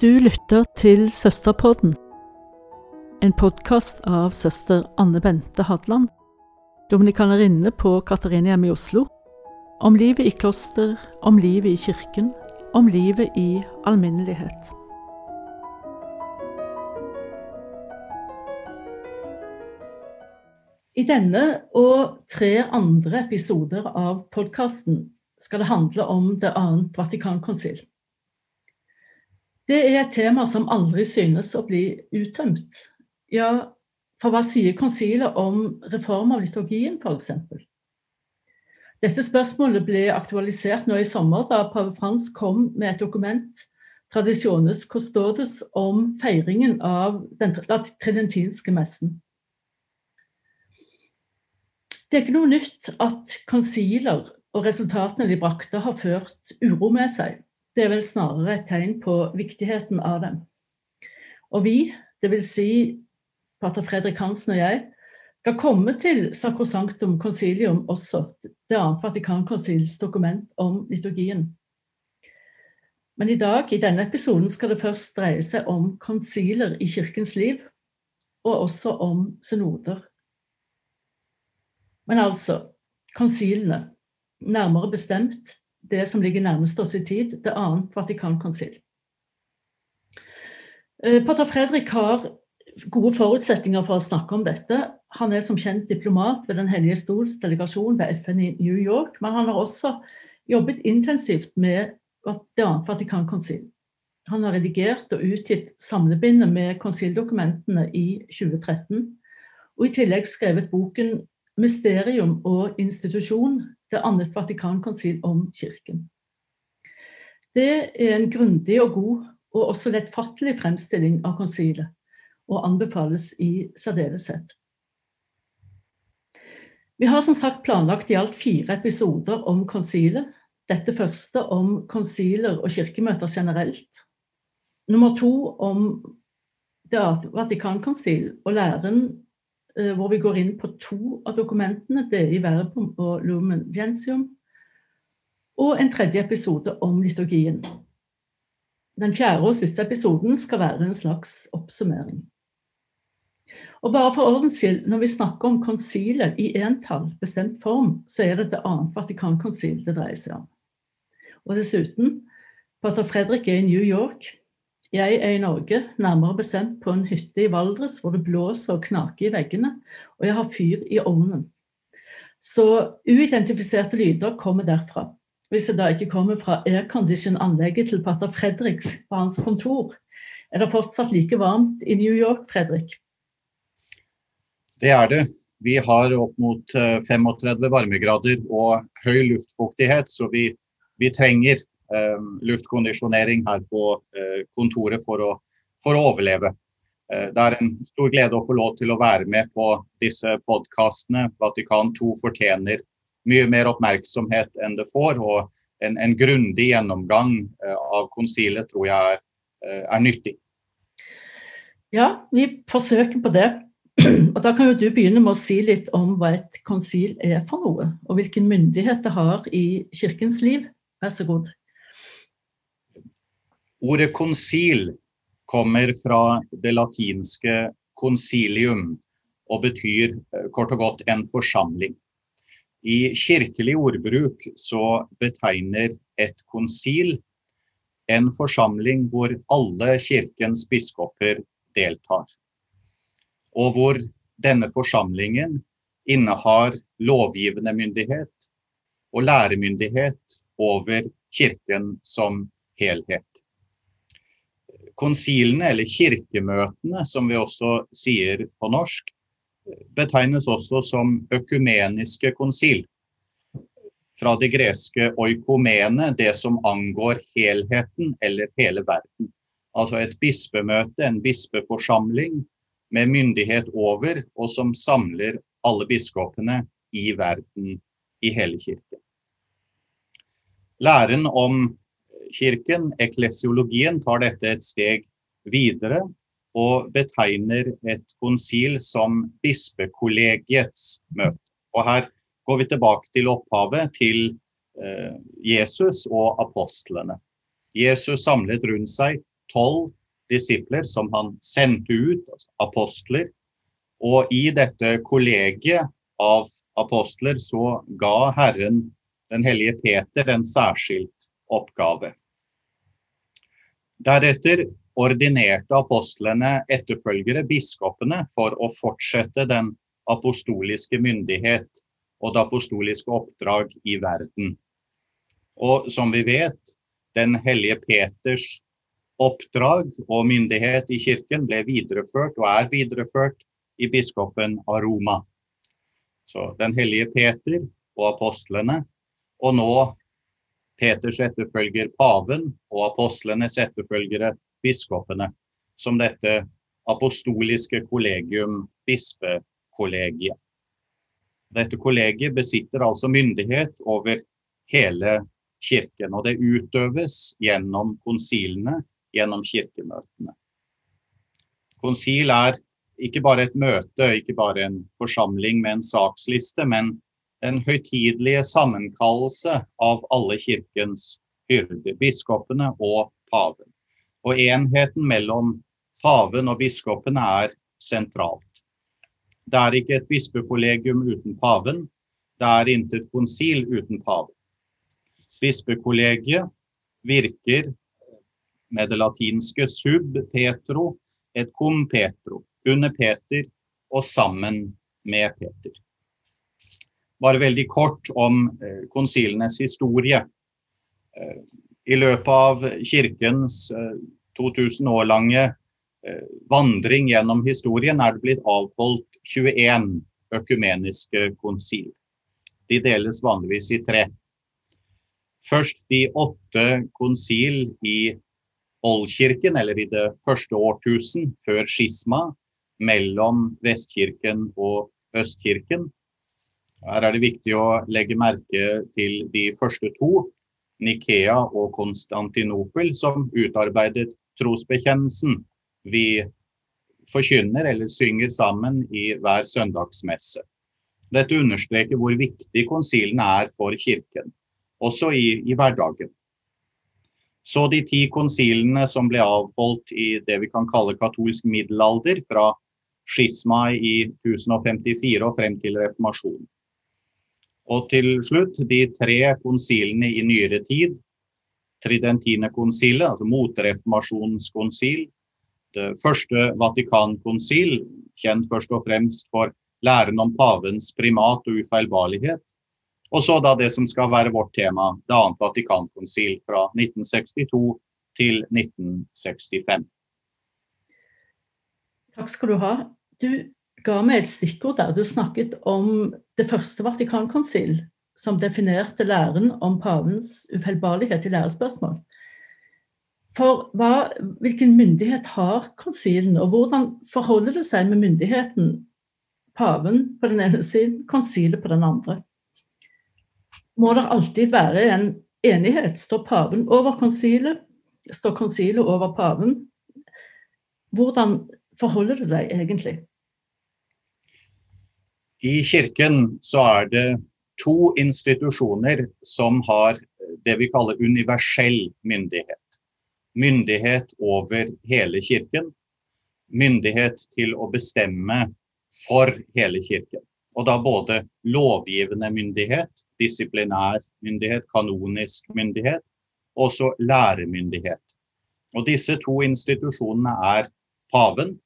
Du lytter til Søsterpodden, en podkast av søster Anne Bente Hadland, dominikanerinne på Katariniam i Oslo, om livet i kloster, om livet i kirken, om livet i alminnelighet. I denne og tre andre episoder av podkasten skal det handle om det annet Vatikankonsil. Det er et tema som aldri synes å bli uttømt. Ja, for hva sier konsilet om reform av liturgien, f.eks.? Dette spørsmålet ble aktualisert nå i sommer da pave Frans kom med et dokument, Tradisjones Custodes, om feiringen av den tridentinske messen. Det er ikke noe nytt at konsiler og resultatene de brakte, har ført uro med seg. Det er vel snarere et tegn på viktigheten av dem. Og vi, dvs. Si pater Fredrik Hansen og jeg, skal komme til Sacrosanctum Concilium også, det annet Vatikankonsils dokument om liturgien. Men i dag, i denne episoden, skal det først dreie seg om konsiler i kirkens liv, og også om synoder. Men altså, konsilene, nærmere bestemt det som ligger nærmest oss i tid, det annet Vatikankonsil. Eh, Pater Fredrik har gode forutsetninger for å snakke om dette. Han er som kjent diplomat ved Den hellige stols delegasjon ved FN i New York, men han har også jobbet intensivt med det annet Vatikankonsil. Han har redigert og utgitt samlebindet med konsildokumentene i 2013, og i tillegg skrevet boken 'Mysterium og institusjon det annet Vatikankonsil om kirken. Det er en grundig og god og også lettfattelig fremstilling av konsilet, og anbefales i særdeleshet. Vi har som sagt planlagt i alt fire episoder om konsilet. Dette første om konsiler og kirkemøter generelt. Nummer to om det Vatikankonsil og læren hvor vi går inn på to av dokumentene, det i Verbum og Lumen Gentium, og en tredje episode om liturgien. Den fjerde og siste episoden skal være en slags oppsummering. Og bare for ordens skyld, når vi snakker om konsilet i entall, bestemt form, så er det det annet Vatikankonsil det dreier seg om. Og dessuten, pater Fredrik er i New York, jeg er i Norge, nærmere bestemt på en hytte i Valdres hvor det blåser og knaker i veggene, og jeg har fyr i ovnen. Så uidentifiserte lyder kommer derfra. Hvis det da ikke kommer fra aircondition-anlegget til pater Fredriks på hans kontor, er det fortsatt like varmt i New York, Fredrik? Det er det. Vi har opp mot 35 eh, varmegrader og høy luftfuktighet, så vi, vi trenger luftkondisjonering her på eh, kontoret for å, for å overleve. Eh, det er en stor glede å få lov til å være med på disse podkastene. Vatikan 2 fortjener mye mer oppmerksomhet enn det får. og En, en grundig gjennomgang av konsilet tror jeg er, er, nyttig. Ja, vi forsøker på det. Og Da kan jo du begynne med å si litt om hva et konsil er for noe, og hvilken myndighet det har i kirkens liv. Vær så god. Ordet konsil kommer fra det latinske konsilium og betyr eh, kort og godt en forsamling. I kirkelig ordbruk så betegner et konsil en forsamling hvor alle kirkens biskoper deltar. Og hvor denne forsamlingen innehar lovgivende myndighet og læremyndighet over kirken som helhet konsilene, eller kirkemøtene som vi også sier på norsk, betegnes også som økumeniske konsil. Fra det greske oikomene, det som angår helheten eller hele verden. Altså et bispemøte, en bispeforsamling med myndighet over, og som samler alle biskopene i verden, i hele kirken. Læren om kirken, eklesiologien, tar dette et steg videre og betegner et konsil som bispekollegiets møte. Og her går vi tilbake til opphavet, til eh, Jesus og apostlene. Jesus samlet rundt seg tolv disipler som han sendte ut, altså apostler. Og i dette kollegiet av apostler så ga Herren den hellige Peter en særskilt oppgave. Deretter ordinerte apostlene etterfølgere, biskopene, for å fortsette den apostoliske myndighet og det apostoliske oppdrag i verden. Og som vi vet, Den hellige Peters oppdrag og myndighet i kirken ble videreført og er videreført i biskopen av Roma. Så Den hellige Peter og apostlene, og nå Peters etterfølger paven og apostlenes etterfølgere biskopene, som dette apostoliske kollegium, bispekollegiet. Dette kollegiet besitter altså myndighet over hele kirken, og det utøves gjennom konsilene, gjennom kirkemøtene. Konsil er ikke bare et møte, ikke bare en forsamling med en saksliste, men en høytidelige sammenkallelse av alle kirkens hyrder, biskopene og paven. Og enheten mellom paven og biskopene er sentralt. Det er ikke et bispekollegium uten paven. Det er intet konsil uten paven. Bispekollegiet virker med det latinske sub petro et cum petro, under Peter og sammen med Peter. Bare veldig kort om eh, konsilenes historie. Eh, I løpet av kirkens 2000 eh, år lange vandring gjennom historien er det blitt avholdt 21 økumeniske konsil. De deles vanligvis i tre. Først de åtte konsil i Oldkirken, eller i det første årtusen før skisma mellom Vestkirken og Østkirken. Her er det viktig å legge merke til de første to, Nikea og Konstantinopel, som utarbeidet trosbekjennelsen vi forkynner eller synger sammen i hver søndagsmesse. Dette understreker hvor viktig konsilene er for kirken, også i, i hverdagen. Så de ti konsilene som ble avholdt i det vi kan kalle katolsk middelalder, fra skisma i 1054 og frem til reformasjonen. Og til slutt de tre konsilene i nyere tid. Tridentine konsilet, altså motreformasjonskonsil, det første Vatikankonsil, kjent først og fremst for læren om pavens primat og ufeilbarlighet. Og så da det som skal være vårt tema, det annet Vatikankonsil fra 1962 til 1965. Takk skal du ha. Du ga meg et stikkord der. Du snakket om det første Vatikankonsil, som definerte læren om pavens ufeilbarlighet i lærespørsmål. For hva, hvilken myndighet har konsilen, og hvordan forholder det seg med myndigheten paven på den ene siden, konsilet på den andre? Må det alltid være en enighet? Står paven over konsilet? Står konsilet over paven? Hvordan forholder det seg egentlig? I kirken så er det to institusjoner som har det vi kaller universell myndighet myndighet over hele kirken. Myndighet til å bestemme for hele kirken. Og da både lovgivende myndighet, disiplinær myndighet, kanonisk myndighet, og så læremyndighet. Og disse to institusjonene er paven,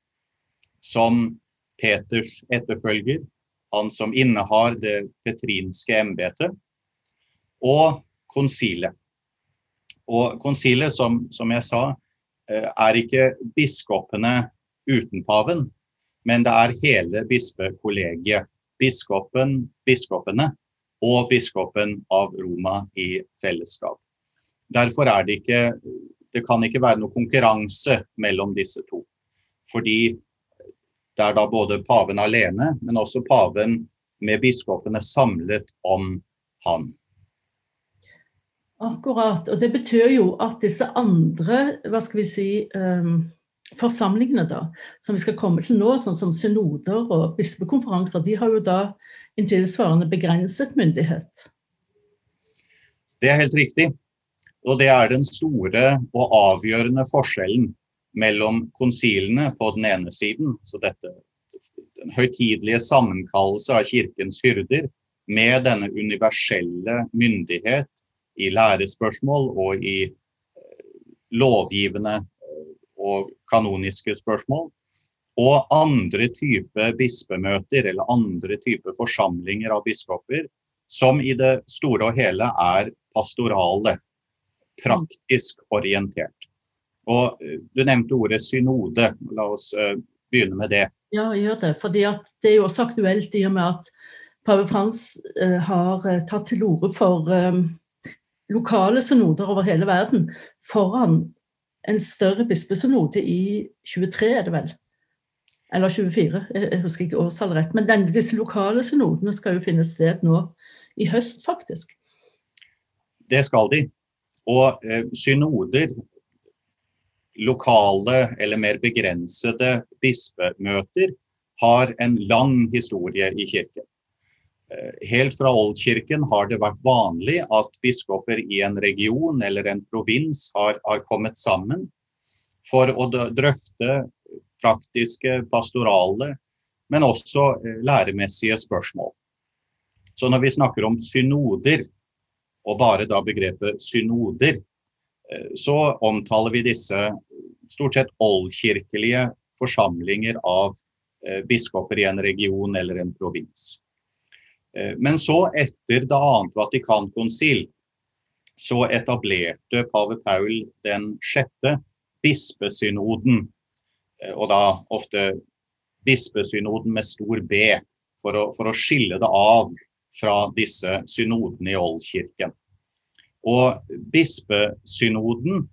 som Peters etterfølger, han som innehar det petrinske embetet, og konsilet. Og konsilet, som, som, jeg sa, eh, er ikke biskopene uten paven, men det er hele bispekollegiet. Biskopen, biskopene og biskopen av Roma i fellesskap. Derfor er det ikke Det kan ikke være noe konkurranse mellom disse to. Fordi det er da både paven alene, men også paven med biskopene samlet om han. Akkurat. Og det betyr jo at disse andre hva skal vi si, um, forsamlingene da, som vi skal komme til nå, sånn som synoder og bispekonferanser, de har jo da en tilsvarende begrenset myndighet. Det er helt riktig. Og det er den store og avgjørende forskjellen mellom konsilene på den ene siden, så dette den høytidelige sammenkallelse av kirkens hyrder, med denne universelle myndighet i lærespørsmål og i eh, lovgivende eh, og kanoniske spørsmål, og andre typer bispemøter eller andre typer forsamlinger av biskoper, som i det store og hele er pastorale, praktisk orientert. Og eh, Du nevnte ordet synode. La oss uh, begynne med det. Ja, jeg gjør det. fordi Det er jo også aktuelt i og med at pave Frans uh, har tatt til orde for lokale synoder over hele verden foran en større bispesynode i 23, er det vel? Eller 24, jeg husker ikke årstallet rett. Men denne, disse lokale synodene skal jo finne sted nå i høst, faktisk. Det skal de. Og eh, synoder lokale eller mer begrensede bispemøter har en lang historie i kirken. Eh, helt fra oldkirken har det vært vanlig at biskoper i en region eller en provins har, har kommet sammen for å drøfte praktiske, pastorale, men også eh, læremessige spørsmål. Så når vi snakker om synoder, og bare da begrepet synoder, eh, så omtaler vi disse stort sett oldkirkelige forsamlinger av eh, biskoper i en region eller en provins. Eh, men så, etter det annet Vatikankonsil, så etablerte pave Paul den sjette bispesynoden. Eh, og da ofte bispesynoden med stor B, for å, for å skille det av fra disse synodene i oldkirken. Og bispesynoden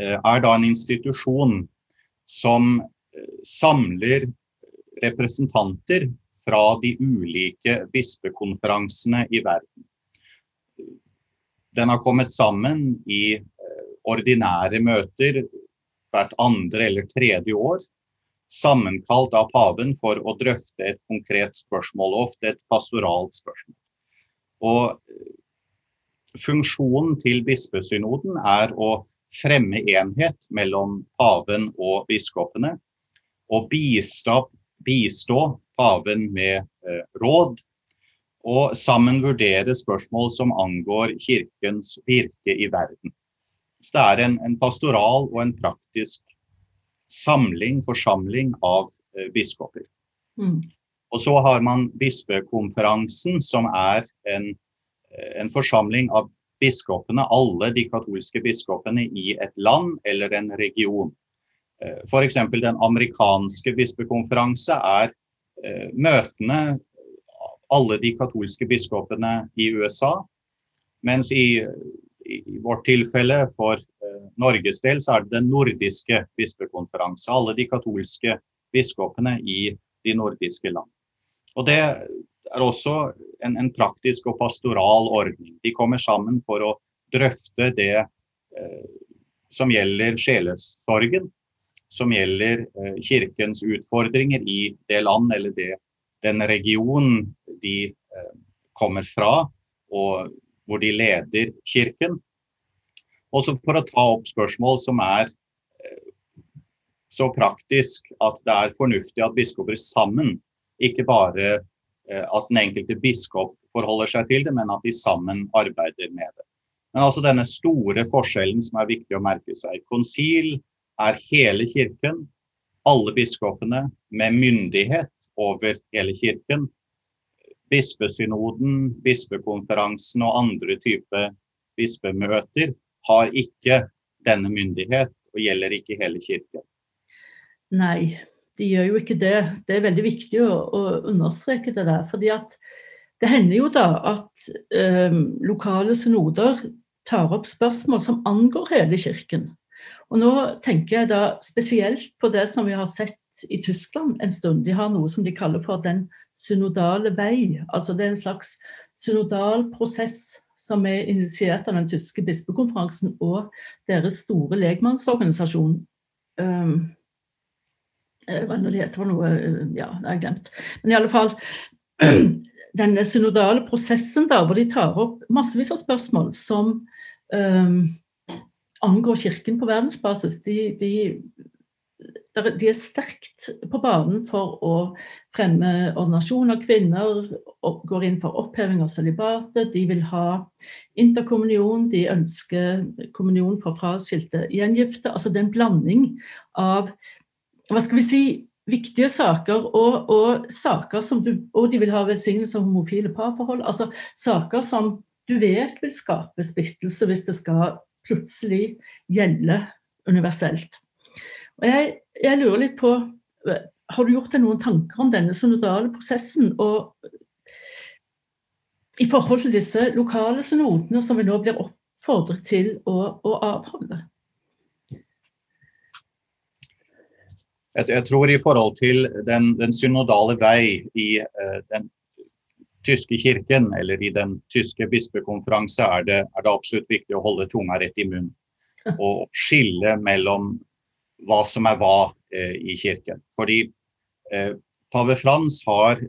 er da en institusjon som eh, samler representanter fra de ulike bispekonferansene i verden. Den har kommet sammen i eh, ordinære møter hvert andre eller tredje år, sammenkalt av paven for å drøfte et konkret spørsmål, ofte et pastoralt spørsmål. Og funksjonen til bispesynoden er å fremme enhet mellom paven og biskopene. Og bistå, bistå paven med eh, råd. Og sammen vurdere spørsmål som angår kirkens virke i verden. Så det er en, en pastoral og en praktisk samling, forsamling av eh, biskoper. Mm. Og så har man bispekonferansen, som er en, eh, en forsamling av biskopene, alle de katolske biskopene i et land eller en region. Eh, F.eks. den amerikanske bispekonferanse er eh, møtene alle de katolske biskopene i USA. Mens i, i vårt tilfelle, for eh, Norges del, så er det den nordiske bispekonferanse. Alle de katolske biskopene i de nordiske land. Og det er også en, en, praktisk og pastoral ordning. De kommer sammen for å drøfte det eh, som gjelder sjelesorgen, som gjelder eh, kirkens utfordringer i det land eller det, den region de eh, kommer fra, og hvor de leder kirken. Også for å ta opp spørsmål som er eh, så praktisk at det er fornuftig at biskoper sammen, ikke bare at den enkelte biskop forholder seg til det, men at de sammen arbeider med det. Men altså denne store forskjellen som er viktig å merke seg. Konsil er hele kirken, alle biskopene med myndighet over hele kirken. Bispesynoden, bispekonferansen og andre typer bispemøter har ikke denne myndighet og gjelder ikke hele kirken. Nei, de gjør jo ikke det. Det er veldig viktig å, å understreke det der. fordi at det hender jo da at eh, lokale synoder tar opp spørsmål som angår hele kirken. Og nå tenker jeg da spesielt på det som vi har sett i Tyskland en stund. De har noe som de kaller for den synodale vei. Altså det er en slags synodal prosess som er initiert av den tyske bispekonferansen og deres store legmannsorganisasjon. Um, Hva det heter for noe eh, Ja, det har jeg glemt. Men i alle fall denne synodale prosessen da, hvor de tar opp massevis av spørsmål som um, angår Kirken på verdensbasis. De, de, de, er sterkt på banen for å fremme ordinasjon av kvinner, går inn for oppheving av celibatet. De vil ha interkommunion, de ønsker kommunion for fraskilte gjengifte. Altså det er en blanding av hva skal vi si, viktige saker, og, og, saker som du, og de vil ha velsignelse av homofile parforhold. Altså saker som du vet vil skape splittelse hvis det skal plutselig gjelde universelt. Og jeg, jeg lurer litt på Har du gjort deg noen tanker om denne synodale prosessen? og i forhold til disse lokale synodene som vi nå blir oppfordret til å, å avholde? Jeg, jeg, tror i forhold til den, den synodale vei i uh, den tyske kirken, eller i den tyske bispekonferanse, er det, er det absolutt viktig å holde tunga rett i munnen. Og skille mellom hva som er hva uh, i kirken. Fordi uh, pave Frans har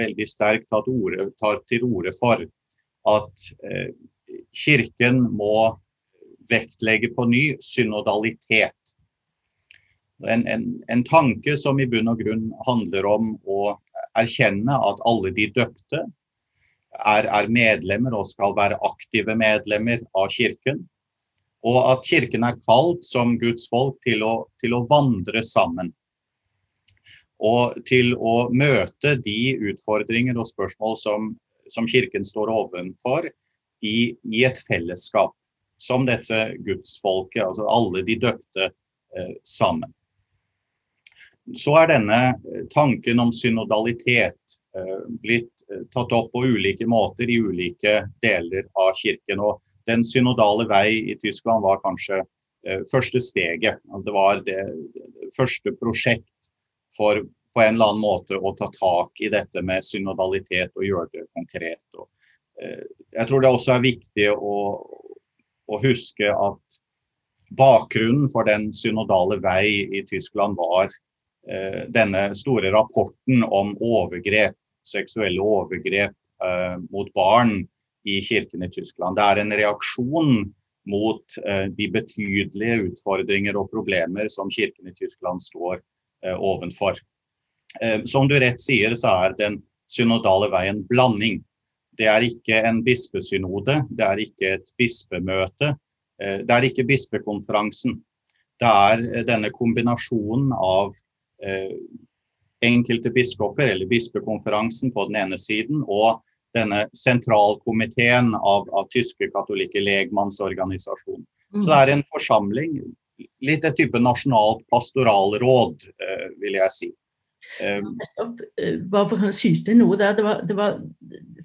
veldig sterkt tatt ordet, tatt til orde for at kirken må vektlegge på ny synodalitet en, en, en, tanke som i bunn og grunn handler om å erkjenne at alle de døpte er, er, medlemmer og skal være aktive medlemmer av kirken. Og at kirken er kalt som Guds folk til å, til å vandre sammen. Og til å møte de utfordringer og spørsmål som, som kirken står ovenfor, i, i et fellesskap. Som dette gudsfolket, altså alle de døpte eh, sammen så er denne eh, tanken om synodalitet eh, blitt eh, tatt opp på ulike måter i ulike deler av kirken. Og den synodale vei i Tyskland var kanskje første steget. Det var det første prosjekt for på en eller annen måte å ta tak i dette med synodalitet og gjøre det konkret. Og, jeg tror det også er viktig å, å huske at bakgrunnen for den synodale vei i Tyskland var denne store rapporten om overgrep, seksuelle overgrep eh, mot barn i kirken i Tyskland. Det er en reaksjon mot eh, de betydelige utfordringer og problemer som kirken i Tyskland står ovenfor. Som du rett sier, så er den synodale veien blanding. Det er ikke en bispesynode, det er ikke et bispemøte, det er ikke bispekonferansen. Det er denne kombinasjonen av Eh, enkelte biskoper, eller bispekonferansen på den ene siden, og denne sentralkomiteen av, av tyske katolikke legmannsorganisasjon. Mm. Så det er en forsamling, litt et type nasjonalt pastoralråd, eh, vil jeg si. Eh, bare for å skyte inn noe der. Det var, det var,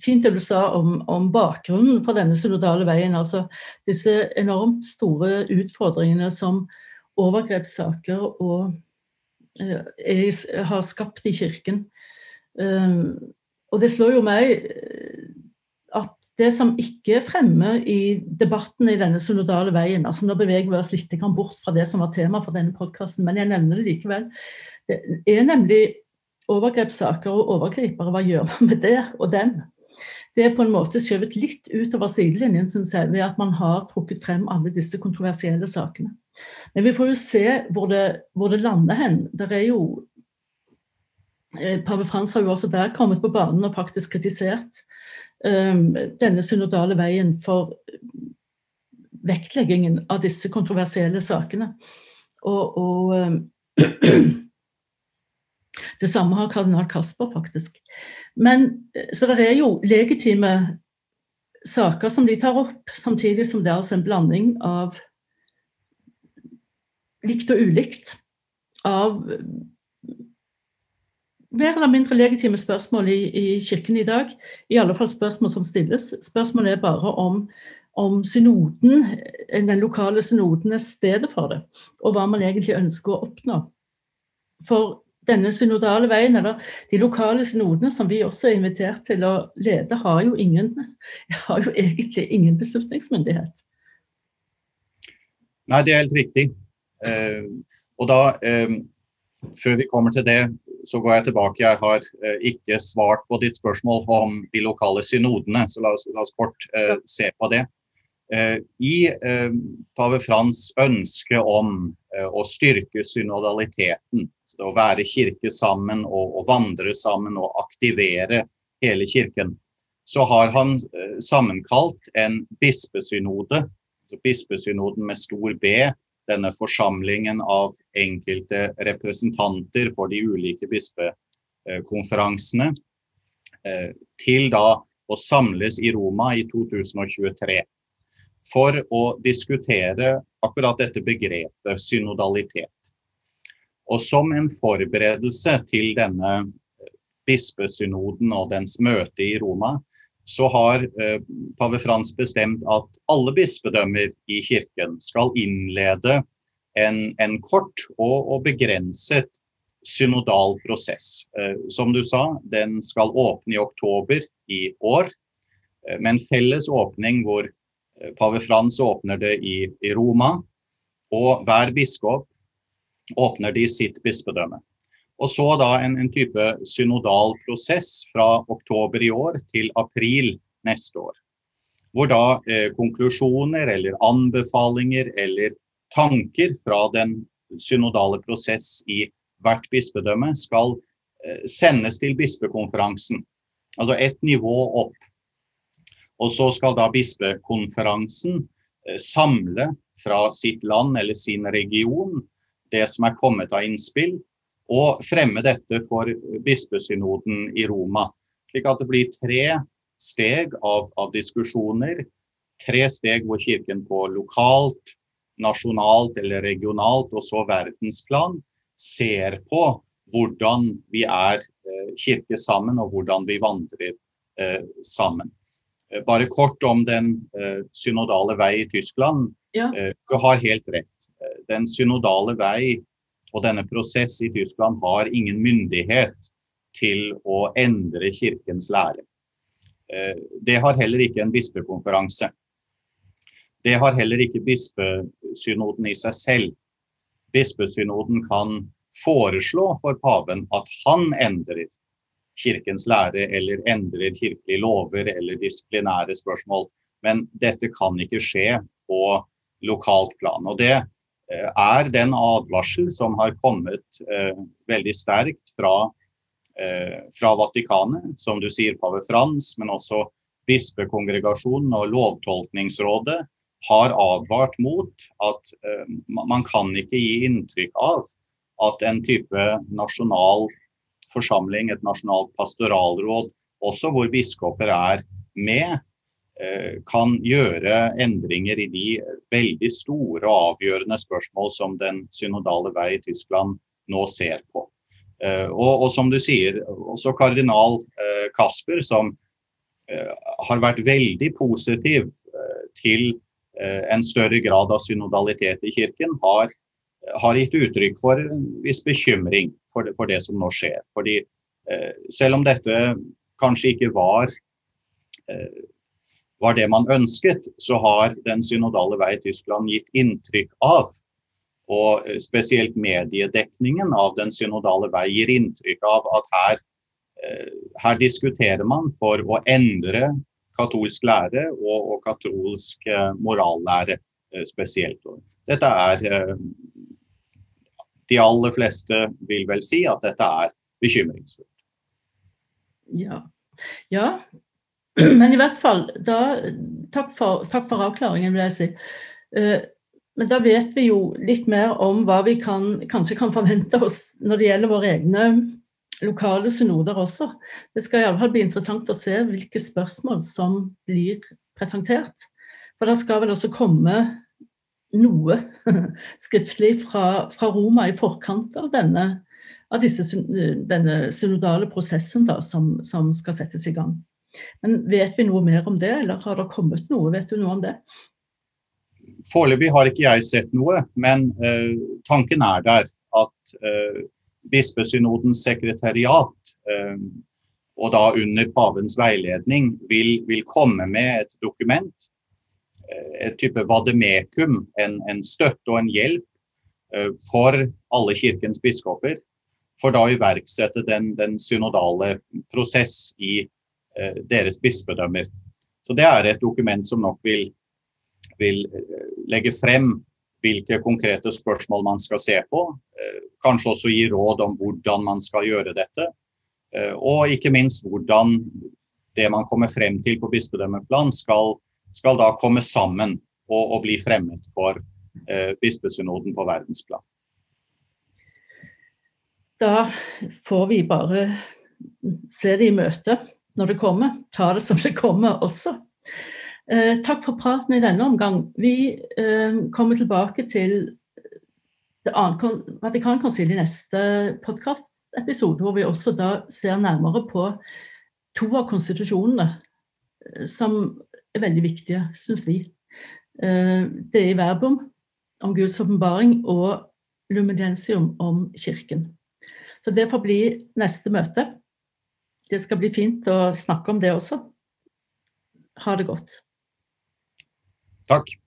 fint det du sa om, om, bakgrunnen for denne synodale veien. altså Disse enormt store utfordringene som overgrepssaker og jeg eh, har skapt i Kirken. Eh, og det slår jo meg eh, at det som ikke er fremme i debatten i denne synodale veien altså Nå beveger vi oss litt bort fra det som var tema for denne podkasten, men jeg nevner det likevel. Det er nemlig overgrepssaker og overgripere. Hva gjør man med det og dem? Det er på en måte skjøvet litt utover sidelinjen synes jeg, ved at man har trukket frem alle disse kontroversielle sakene. Men vi får jo se hvor det, hvor det lander hen. Der er jo eh, Pave Frans har jo også der kommet på banen og faktisk kritisert um, denne synodale veien for vektleggingen av disse kontroversielle sakene. Og, og um, Det samme har kardinal Kasper, faktisk. Men, så det er jo legitime saker som de tar opp, samtidig som det er altså en blanding av likt og ulikt av mer eller mindre legitime spørsmål i, i, Kirken i dag. I alle fall spørsmål som stilles. Spørsmålet er bare om, om synoden, den lokale synoden er stedet for det, og hva man egentlig ønsker å oppnå. For denne synodale veien, eller de lokale synodene som vi også er invitert til å lede, har jo, ingen, har jo egentlig ingen beslutningsmyndighet. Nei, det er helt riktig. Eh, og da, eh, før vi kommer til det, så går jeg tilbake. Jeg har eh, ikke svart på ditt spørsmål om de lokale synodene, så la oss, la oss kort se på det. I pave Frans ønske om å styrke synodaliteten, å være kirke sammen og, og vandre sammen og aktivere hele kirken, så har han sammenkalt en bispesynode, bispesynoden med stor B, denne forsamlingen av enkelte representanter for de ulike bispekonferansene, til da å samles i Roma i 2023 for å diskutere akkurat dette begrepet synodalitet. Og som en forberedelse til denne bispesynoden og dens møte i Roma, så har eh, pave Frans bestemt at alle bispedømmer i kirken skal innlede en, en kort og, og, begrenset synodal prosess. Eh, som du sa, den skal åpne i oktober i år, eh, med en felles åpning hvor eh, pave Frans åpner det i, i Roma, og hver biskop åpner de sitt bispedømme. Og så da en, en, type synodal prosess fra oktober i år til april neste år. Hvor da eh, konklusjoner eller anbefalinger eller tanker fra den synodale prosess i hvert bispedømme skal eh, sendes til bispekonferansen. Altså ett nivå opp. Og så skal da bispekonferansen eh, samle fra sitt land eller sin region det som er kommet av innspill, og fremme dette for bispesynoden i Roma. Slik at det blir tre steg av, av diskusjoner. Tre steg hvor Kirken på lokalt, nasjonalt eller regionalt og så verdensplan ser på hvordan vi er eh, kirke sammen og hvordan vi vandrer eh, sammen. Eh, bare kort om den eh, synodale vei i Tyskland. Ja. Eh, du har helt rett. Den synodale vei og denne prosess i Tyskland har ingen myndighet til å endre kirkens lære. Det har heller ikke en bispekonferanse. Det har heller ikke bispesynoden i seg selv. Bispesynoden kan foreslå for paven at han endrer kirkens lære eller endrer kirkelige lover eller disiplinære spørsmål. Men dette kan ikke skje på lokalt plan. Og det Eh, er den advarsel som har kommet eh, veldig sterkt fra, eh, fra Vatikanet, som du sier pave Frans, men også bispekongregasjonen og lovtolkningsrådet har advart mot at eh, man kan ikke gi inntrykk av at en type nasjonal forsamling, et nasjonalt pastoralråd, også hvor biskoper er med, Eh, kan gjøre endringer i de veldig store og avgjørende spørsmål som den synodale vei i Tyskland nå ser på. Eh, og, og som du sier, også kardinal eh, Kasper, som har vært veldig positiv til en større grad av synodalitet i kirken, har, har gitt uttrykk for en viss bekymring for det, for det som nå skjer. Fordi selv om dette kanskje ikke var var det man ønsket, så har den synodale vei i Tyskland gitt inntrykk av, og eh, spesielt mediedekningen av den synodale vei gir inntrykk av at her, eh, her diskuterer man for å endre katolsk lære og, og katolsk eh, morallære spesielt. Dette er De aller fleste vil vel si at dette er bekymringsfullt. Ja. ja, Men i hvert fall, da, takk, for, takk for avklaringen, vil jeg si. Uh, men da vet vi jo litt mer om hva vi kan, kanskje kan forvente oss når det gjelder våre egne lokale synoder også. Det skal iallfall bli interessant å se hvilke spørsmål som blir presentert. For da skal vel også komme noe skriftlig fra, fra Roma i forkant av denne, av disse, denne synodale prosessen da, som, som skal settes i gang. Men vet vi noe mer om det, eller har det kommet noe? Vet du noe om det? Foreløpig har ikke jeg sett noe, men uh, tanken er der at uh, bispesynodens sekretariat, uh, og da under pavens veiledning, vil, vil komme med et dokument, et type vademekum, en, en støtte og en hjelp for alle kirkens biskoper, for da å iverksette den, den synodale prosess i Eh, deres bispedømmer. Så Det er et dokument som nok vil vil legge frem hvilke konkrete spørsmål man skal se på. Kanskje også gi råd om hvordan man skal gjøre dette. Og ikke minst hvordan det man kommer frem til på bispedømmeplan, skal, skal da komme sammen og, og bli fremmet for eh, bispesynoden på verdensplan. Da får vi bare se det i møte når det kommer. Ta det som det kommer også. Eh, takk for praten i denne omgang. Vi eh, kommer tilbake til det Vatikankonsilet i neste podkastepisode, hvor vi også da ser nærmere på to av konstitusjonene eh, som er veldig viktige, syns vi. Eh, det er i verbum om Guds åpenbaring og lumidiensium om Kirken. Så det får bli neste møte. Det skal bli fint å snakke om det også. Ha det godt. Takk.